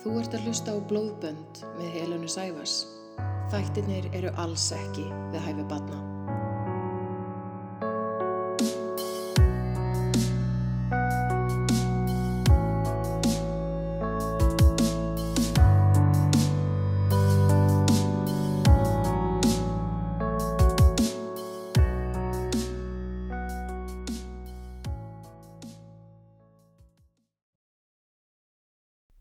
Þú ert að hlusta á Blóðbönd með Helenu Sæfas. Þættirnir eru alls ekki við hæfi batna.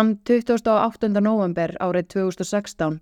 Þann 28. november árið 2016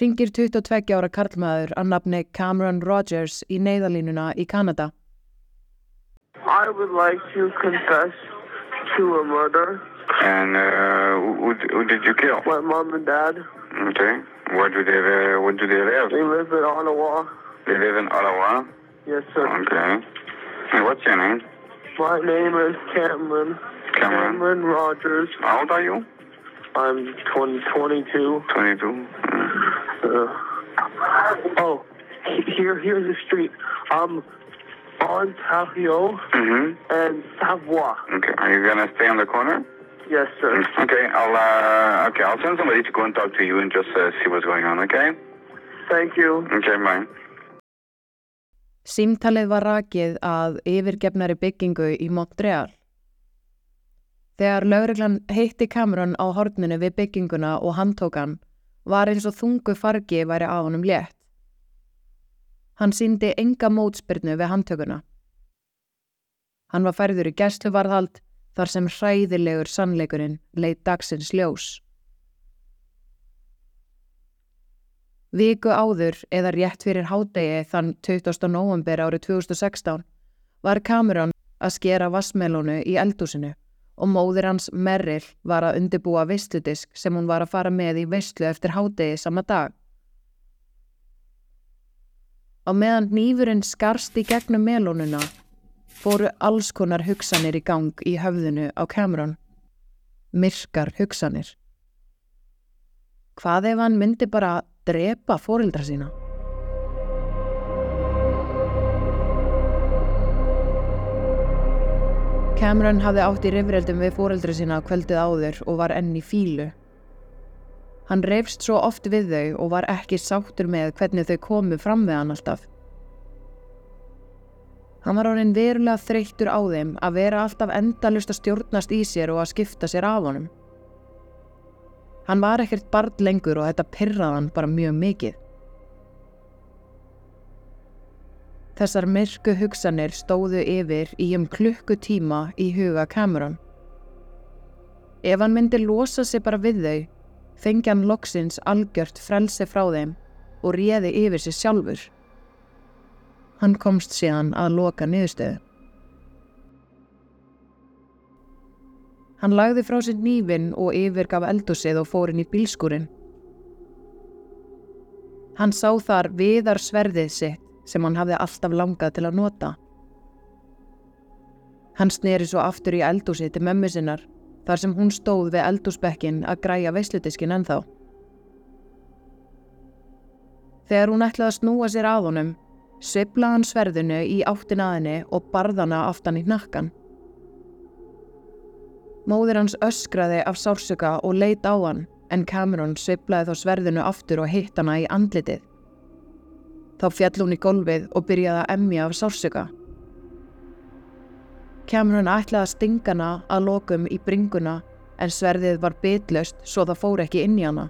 ringir 22 ára karlmaður að nafni Cameron Rogers í neyðalínuna í Kanada. I would like to confess to a murder. And uh, who, who did you kill? My mom and dad, Okay. Where do they uh, where do they live? they live in Ottawa. They live in Ottawa. Yes, sir. Okay. And what's your name? My name is Cameron. Cameron. Rogers. How old are you? I'm 20, 22. 22. Mm. Uh, oh, here, here's the street. I'm on Tapio Mm-hmm. and Savoie. Okay. Are you gonna stay on the corner? Yes, sir. Okay. I'll uh, okay. I'll send somebody to go and talk to you and just uh, see what's going on. Okay. Thank you. Okay. Bye. Símtalið var rakið að yfirgefnari byggingu í Montreal. Þegar lögreglan heitti Cameron á horninu við bygginguna og handtókan var eins og þungu fargi væri á honum létt. Hann síndi enga mótspyrnu við handtökuna. Hann var færður í gæsluvarðhald þar sem hræðilegur sannleikurinn leitt dagsins ljós. Viku áður eða rétt fyrir hádegi þann 20. november árið 2016 var Cameron að skera vassmelónu í eldúsinu og móðir hans Merrill var að undibúa veisludisk sem hún var að fara með í veislu eftir hádegi sama dag. Á meðan nýfurinn skarst í gegnum melónuna fóru alls konar hugsanir í gang í höfðinu á Cameron. Myrkar hugsanir. Hvað ef hann myndi bara drepa fórildra sína? Cameron hafði átt í rifrildum við fórildra sína kvöldið áður og var enn í fílu. Hann reyfst svo oft við þau og var ekki sáttur með hvernig þau komu fram við hann alltaf. Hann var orðin verulega þreyttur á þeim að vera alltaf endalust að stjórnast í sér og að skipta sér af honum. Hann var ekkert barn lengur og þetta pyrraði hann bara mjög mikið. Þessar myrku hugsanir stóðu yfir í um klukkutíma í huga Cameron. Ef hann myndi losa sig bara við þau, fengi hann loksins algjört frelsi frá þeim og réði yfir sig sjálfur. Hann komst síðan að loka niðurstöðu. Hann lagði frá sér nýfin og yfirgaf eldúsið og fór inn í bílskúrin. Hann sá þar viðar sverðið sitt sem hann hafði alltaf langað til að nota. Hann sneri svo aftur í eldúsið til mömmu sinnar þar sem hún stóð við eldúsbekkin að græja veisludiskin ennþá. Þegar hún ætlaði að snúa sér að honum, sveiflaði hann sverðinu í áttin að henni og barðana aftan í hnakkan. Móðir hans öskraði af sársöka og leit á hann en Cameron sveiflaði þá sverðinu aftur og hitt hana í andlitið. Þá fjall hún í gólfið og byrjaði að emja af sársöka. Cameron ætlaði að stinga hana að lokum í bringuna en sverðið var bitlöst svo það fór ekki inn í hana.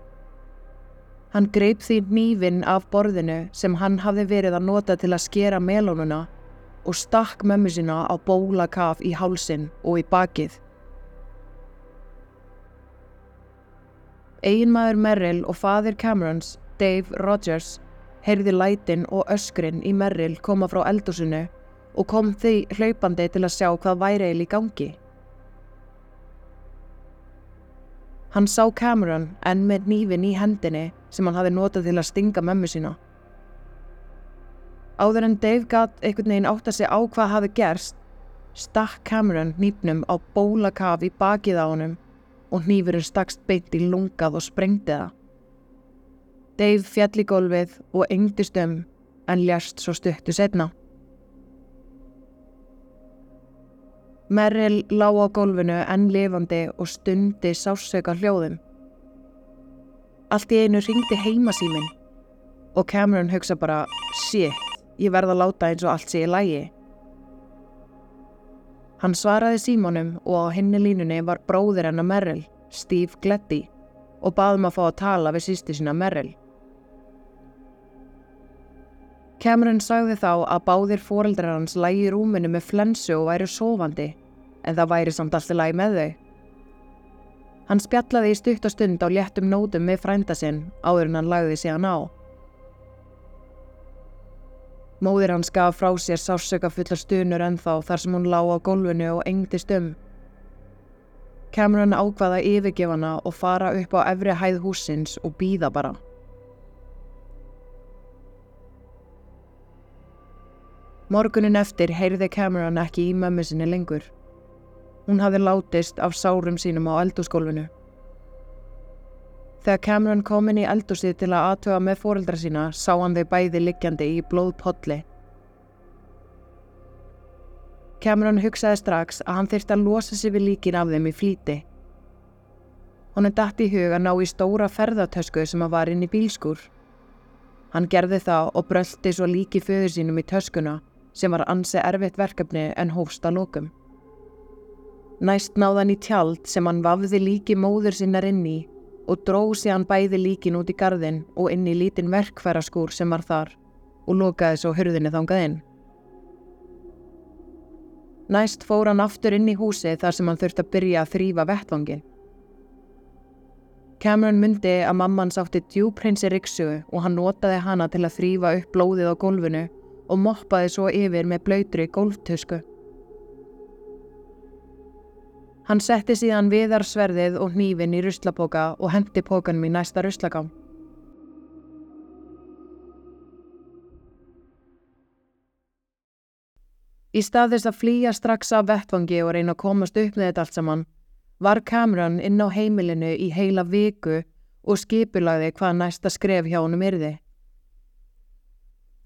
Hann greip því nýfin af borðinu sem hann hafði verið að nota til að skera melónuna og stakk mömmu sína á bólakaf í hálsin og í bakið. Eiginmaður Merrill og faðir Camerons, Dave Rogers, heyrði lætin og öskrin í Merrill koma frá eldúsinu og kom því hlaupandi til að sjá hvað væri eil í gangi. Hann sá Cameron enn með nýfin í hendinni sem hann hafi notað til að stinga mömmu sína. Áður en Dave gatt einhvern veginn átt að segja á hvað hafi gerst, stakk Cameron nýpnum á bólakaf í bakið á honum og hnífurinn stakst beint í lungað og sprengdi það. Dave fjall í gólfið og engdist um en ljast svo stuttu setna. Merrill lá á gólfinu enn lifandi og stundi sásöka hljóðum. Allt í einu ringdi heimasíminn og Cameron hugsa bara, shit, ég verð að láta eins og allt sé í lægi. Hann svaraði símónum og á henni línunni var bróðir hennar Merrill, Steve Gleddy, og baðum að fá að tala við sýsti sína Merrill. Cameron sagði þá að báðir foreldrar hans lægi í rúminu með flensu og væri sofandi, en það væri samt alltaf lægi með þau. Hann spjallaði í stutt og stund á léttum nótum með frænda sinn áður en hann lagði sig hann á. Móðir hans gaf frá sér sársöka fullar stunur ennþá þar sem hún lá á gólfinu og engdist um. Cameron ákvaða yfirgefana og fara upp á efri hæð húsins og býða bara. Morgunin eftir heyrði Cameron ekki í mömmu sinni lengur. Hún hafði látist af sárum sínum á eldúsgólfinu. Þegar Cameron kom inn í eldúsið til að aðtöga með fóreldra sína sá hann þau bæði liggjandi í blóðpolli. Cameron hugsaði strax að hann þyrst að losa sig við líkin af þeim í flíti. Hún er dætt í hug að ná í stóra ferðartösku sem að var inn í bílskur. Hann gerði það og bröldi svo líki föður sínum í töskuna sem var ansi erfitt verkefni en hófst að lókum. Næst náðan í tjald sem hann vafði líki móður sinnar inn í og dróð sér hann bæði líkin út í gardin og inn í lítinn verkfæraskúr sem var þar og lokaði svo hurðinni þangað inn. Næst fór hann aftur inn í húsi þar sem hann þurfti að byrja að þrýfa vettvangin. Cameron myndi að mamman sátti djúprinsi riksu og hann notaði hana til að þrýfa upp blóðið á gólfinu og moppaði svo yfir með blöytri gólftusku. Hann setti síðan viðarsverðið og hnífin í ruslapoka og hendi pókanum í næsta ruslagám. Í stað þess að flýja strax af vettvangi og reyna að komast upp með þetta allt saman, var Cameron inn á heimilinu í heila viku og skipulaði hvað næsta skref hjá honum yrði.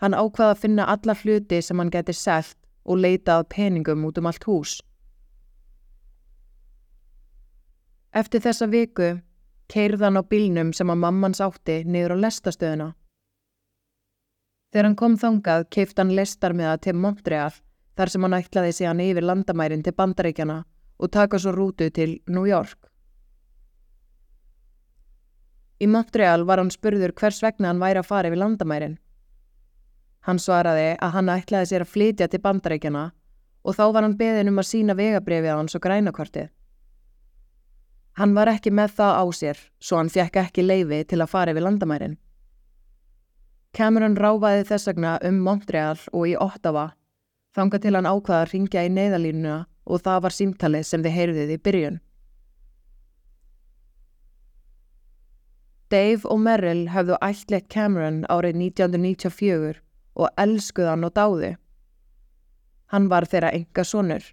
Hann ákvaða að finna alla hluti sem hann geti selt og leitað peningum út um allt hús. Eftir þessa viku keirði hann á bílnum sem að mammans átti niður á lestastöðuna. Þegar hann kom þangað keift hann lestarmiða til Montreal þar sem hann ætlaði sig hann yfir landamærin til bandaríkjana og taka svo rútu til New York. Í Montreal var hann spurður hvers vegna hann væri að fara yfir landamærin. Hann svaraði að hann ætlaði sér að flytja til bandaríkjana og þá var hann beðin um að sína vegabrefið á hans og grænakortið. Hann var ekki með það á sér, svo hann fjekk ekki leifi til að fara yfir landamærin. Cameron ráfaði þess vegna um Montreal og í Ottawa, þanga til hann ákvaða að ringja í neyðalínuna og það var símtalið sem þið heyrðið í byrjun. Dave og Merrill hafðu ætleitt Cameron árið 1994 og elskuðan og dáðu. Hann var þeirra enga sonur.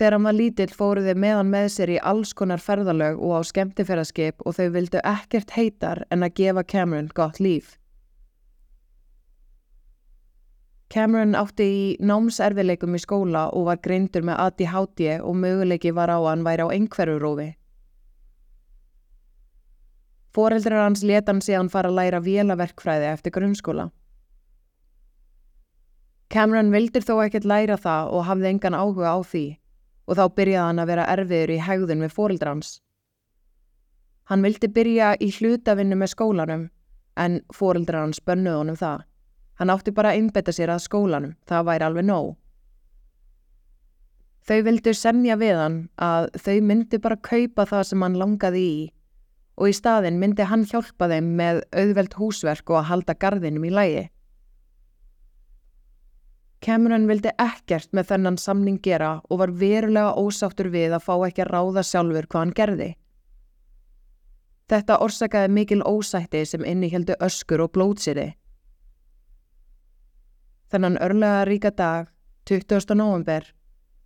Þegar hann var lítill fóru þau meðan með sér í alls konar ferðalög og á skemmtiferaskip og þau vildu ekkert heitar en að gefa Cameron gott líf. Cameron átti í námserfileikum í skóla og var greindur með ADHD og möguleiki var á að hann væri á einhverjurófi. Fóreldrar hans leta hann síðan fara að læra vélaverkfræði eftir grunnskóla. Cameron vildir þó ekkert læra það og hafði engan áhuga á því og þá byrjaði hann að vera erfiður í hegðun við fóreldrans. Hann vildi byrja í hlutavinnu með skólanum en fóreldrar hans bönnuð honum það. Hann átti bara að einbetta sér að skólanum, það væri alveg nóg. Þau vildu semja við hann að þau myndi bara kaupa það sem hann langaði í og í staðin myndi hann hjálpa þeim með auðveld húsverk og að halda gardinum í lægi. Cameron vildi ekkert með þennan samning gera og var verulega ósáttur við að fá ekki að ráða sjálfur hvað hann gerði. Þetta orsakaði mikil ósætti sem innihjeldu öskur og blótsýri. Þennan örlega ríka dag, 20. november,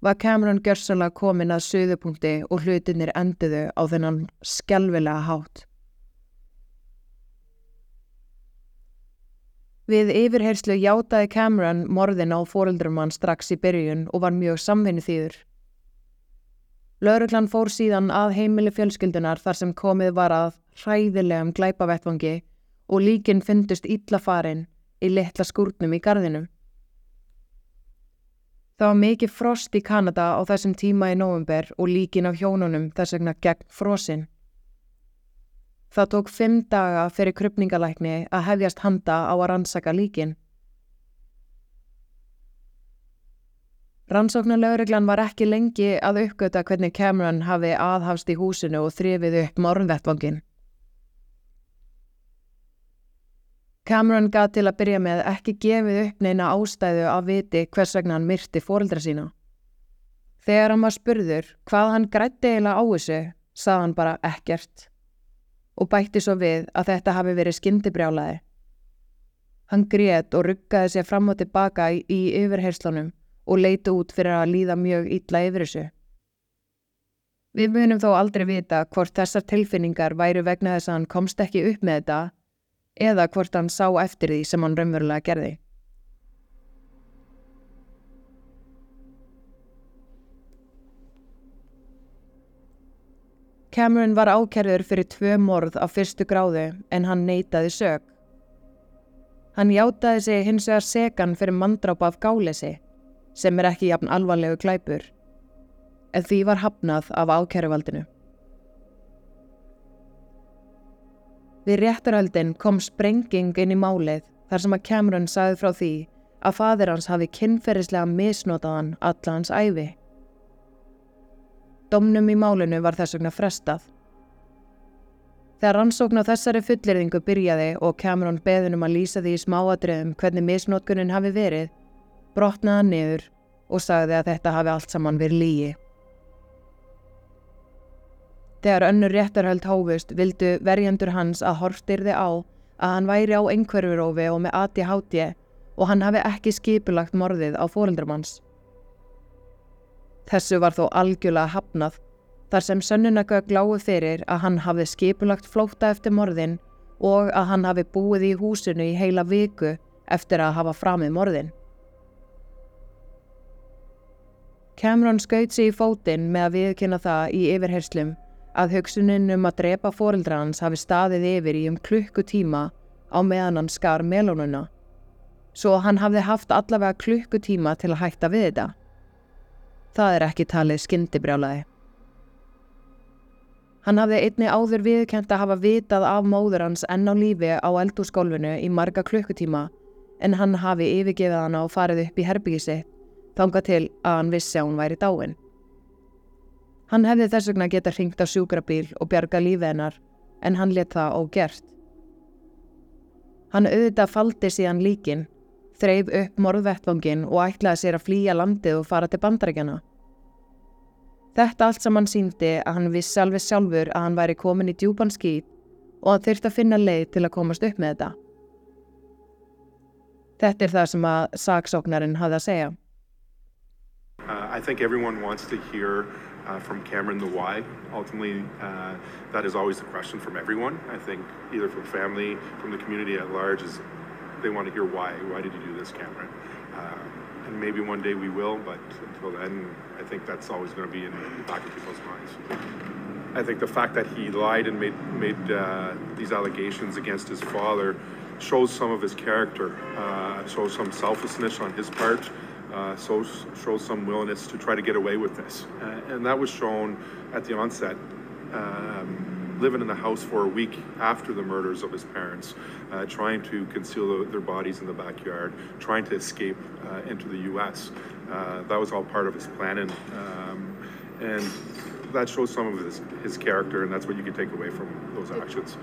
var Cameron gjörsanlega komin að söðupunkti og hlutinir enduðu á þennan skjálfilega hátt. Við yfirherslu játaði Cameron morðin á fóreldrum hann strax í byrjun og var mjög samvinni þýður. Lauruglan fór síðan að heimili fjölskyldunar þar sem komið var að hræðilegum glæpavettvangi og líkin fyndust illa farin í litla skúrnum í gardinum. Það var mikið frost í Kanada á þessum tíma í november og líkin af hjónunum þess vegna gegn frosinn. Það tók fimm daga fyrir krypningalækni að hefjast handa á að rannsaka líkin. Rannsóknarlauruglan var ekki lengi að uppgöta hvernig Cameron hafi aðhafst í húsinu og þrifið upp morgunvettvangin. Cameron gaf til að byrja með ekki gefið upp neina ástæðu að viti hvers vegna hann myrti fóreldra sína. Þegar hann var spurður hvað hann grætti eiginlega á þessu, sað hann bara ekkert og bætti svo við að þetta hafi verið skindibrjálaði. Hann grét og ruggaði sér fram og tilbaka í, í yfirherslunum og leiti út fyrir að líða mjög illa yfir þessu. Við munum þó aldrei vita hvort þessar tilfinningar væru vegna þess að hann komst ekki upp með þetta eða hvort hann sá eftir því sem hann raunverulega gerði. Cameron var ákerður fyrir tvö morð á fyrstu gráðu en hann neytaði sög. Hann játaði sig hins vegar segan fyrir mandrápa af gálesi sem er ekki jafn alvarlegu glæpur, en því var hafnað af ákæruvaldinu. Við réttarhaldin kom sprenging inn í málið þar sem að Cameron sagði frá því að fadir hans hafi kynferðislega misnotaðan alla hans æfi. Domnum í málinu var þess vegna frestað. Þegar rannsókn á þessari fullirðingu byrjaði og Cameron beðunum að lýsa því í smáadröðum hvernig misnotkunin hafi verið, brotnaði hann niður og sagði að þetta hafi allt saman verið lígi. Þegar önnur réttarhöld hófust vildu verjandur hans að horfstyrði á að hann væri á einhverfurófi og með ADHD og hann hafi ekki skipulagt morðið á fóreldramanns. Þessu var þó algjörlega hafnað þar sem sönnunagögg lágu fyrir að hann hafi skipulagt flóta eftir morðin og að hann hafi búið í húsinu í heila viku eftir að hafa framið morðin. Cameron skaut sig í fótinn með að viðkynna það í yfirherslum að hugsunin um að drepa fóreldra hans hafi staðið yfir í um klukkutíma á meðan hann skar melónuna, svo hann hafði haft allavega klukkutíma til að hætta við þetta. Það er ekki talið skindibrjálaði. Hann hafði einni áður viðkent að hafa vitað af móður hans enn á lífi á eldúsgólfinu í marga klukkutíma en hann hafi yfirgefið hann og farið upp í herbygisitt þanga til að hann vissi að hún væri dáin. Hann hefði þess vegna geta hringt á sjúkrabíl og bjarga lífið hennar, en hann let það ógert. Hann auðvitað faldi síðan líkin, þreif upp morðvettvangin og ætlaði sér að flýja landið og fara til bandarækjana. Þetta allt saman síndi að hann vissi alveg sjálfur að hann væri komin í djúpan skýt og hann þurfti að finna leið til að komast upp með þetta. Þetta er það sem að saksóknarinn hafði að segja. Uh, Uh, from Cameron the why. Ultimately, uh, that is always the question from everyone. I think either from family, from the community at large, is they want to hear why. Why did you do this, Cameron? Uh, and maybe one day we will, but until then, I think that's always going to be in the back of people's minds. I think the fact that he lied and made made uh, these allegations against his father shows some of his character, uh, shows some selflessness on his part uh, shows, shows some willingness to try to get away with this. Uh, and that was shown at the onset, um, living in the house for a week after the murders of his parents, uh, trying to conceal the, their bodies in the backyard, trying to escape uh, into the U.S. Uh, that was all part of his planning. Um, and that shows some of his, his character, and that's what you can take away from those actions.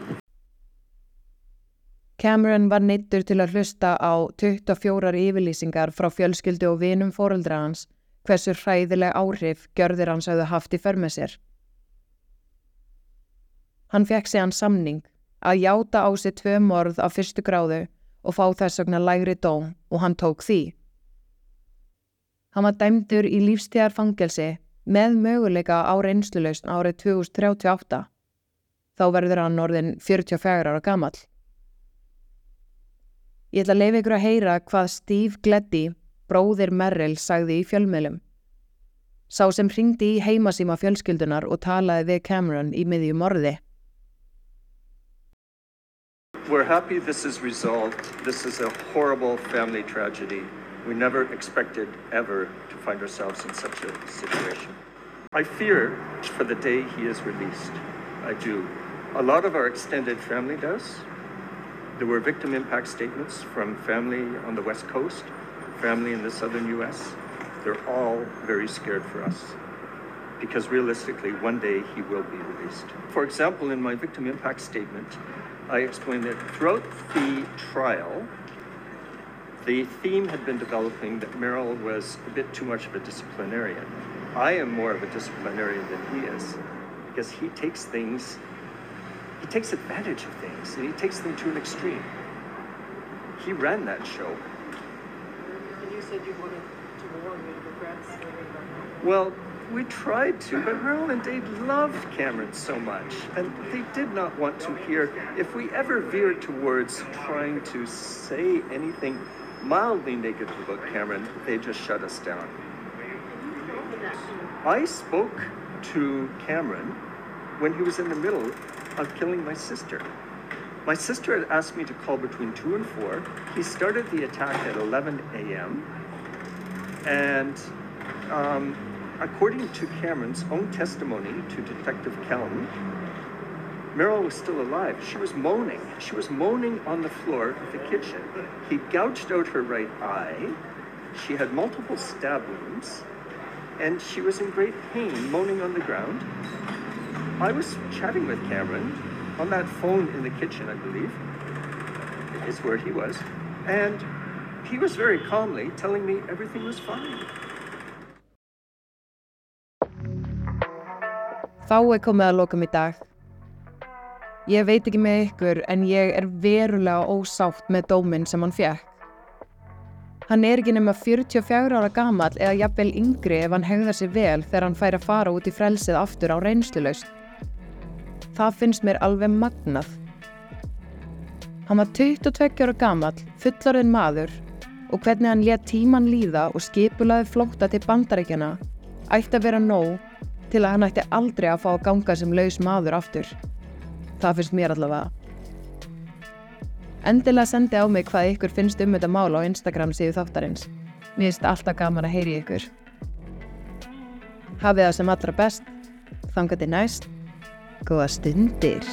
Cameron var neittur til að hlusta á 24 yfirlýsingar frá fjölskyldu og vinum fóruldra hans hversu hræðileg áhrif gjörðir hans hafði haft í förmið sér. Hann fekk sig hann samning að játa á sig tvö morð á fyrstu gráðu og fá þess vegna lægri dóm og hann tók því. Hann var dæmdur í lífstíðar fangelsi með möguleika á reynslulausn árið 2038. Þá verður hann orðin 44 ára gamall. Ég ætla að leifa ykkur að heyra hvað Steve Gleddy, bróðir Merrill, sagði í fjölmiðlum. Sá sem hringdi í heimasíma fjölskyldunar og talaði við Cameron í miðjum morði. We're happy this is resolved. This is a horrible family tragedy. We never expected ever to find ourselves in such a situation. I fear for the day he is released. I do. A lot of our extended family does. There were victim impact statements from family on the West Coast, family in the southern US. They're all very scared for us because realistically, one day he will be released. For example, in my victim impact statement, I explained that throughout the trial, the theme had been developing that Merrill was a bit too much of a disciplinarian. I am more of a disciplinarian than he is because he takes things, takes advantage of things and he takes them to an extreme. He ran that show. And you said you wanted to warn me to regrets living. Well, we tried to, but Merrill and Dade loved Cameron so much, and they did not want to hear. If we ever veered towards trying to say anything mildly negative about Cameron, they just shut us down. I spoke to Cameron when he was in the middle of killing my sister. My sister had asked me to call between 2 and 4. He started the attack at 11 a.m. And um, according to Cameron's own testimony to Detective Kelm, Meryl was still alive. She was moaning. She was moaning on the floor of the kitchen. He gouged out her right eye. She had multiple stab wounds. And she was in great pain, moaning on the ground. I was chatting with Cameron on that phone in the kitchen, I believe, is where he was. And he was very calmly telling me everything was fine. Þá er komið að lokum í dag. Ég veit ekki með ykkur en ég er verulega ósátt með dóminn sem hann fekk. Hann er ekki nema 44 ára gamall eða jafnvel yngri ef hann hegðar sér vel þegar hann fær að fara út í frelsið aftur á reynslulaust. Það finnst mér alveg magnað. Hann var 22 ára gamall, fullorðin maður og hvernig hann let tíman líða og skipulaði flótta til bandaríkjana ætti að vera nóg til að hann ætti aldrei að fá að ganga sem laus maður aftur. Það finnst mér allavega. Endilega sendi á mig hvað ykkur finnst um þetta mál á Instagram síðu þáttarins. Mér finnst alltaf gaman að heyri ykkur. Hafið það sem allra best. Þangað til næst. Góða stundir.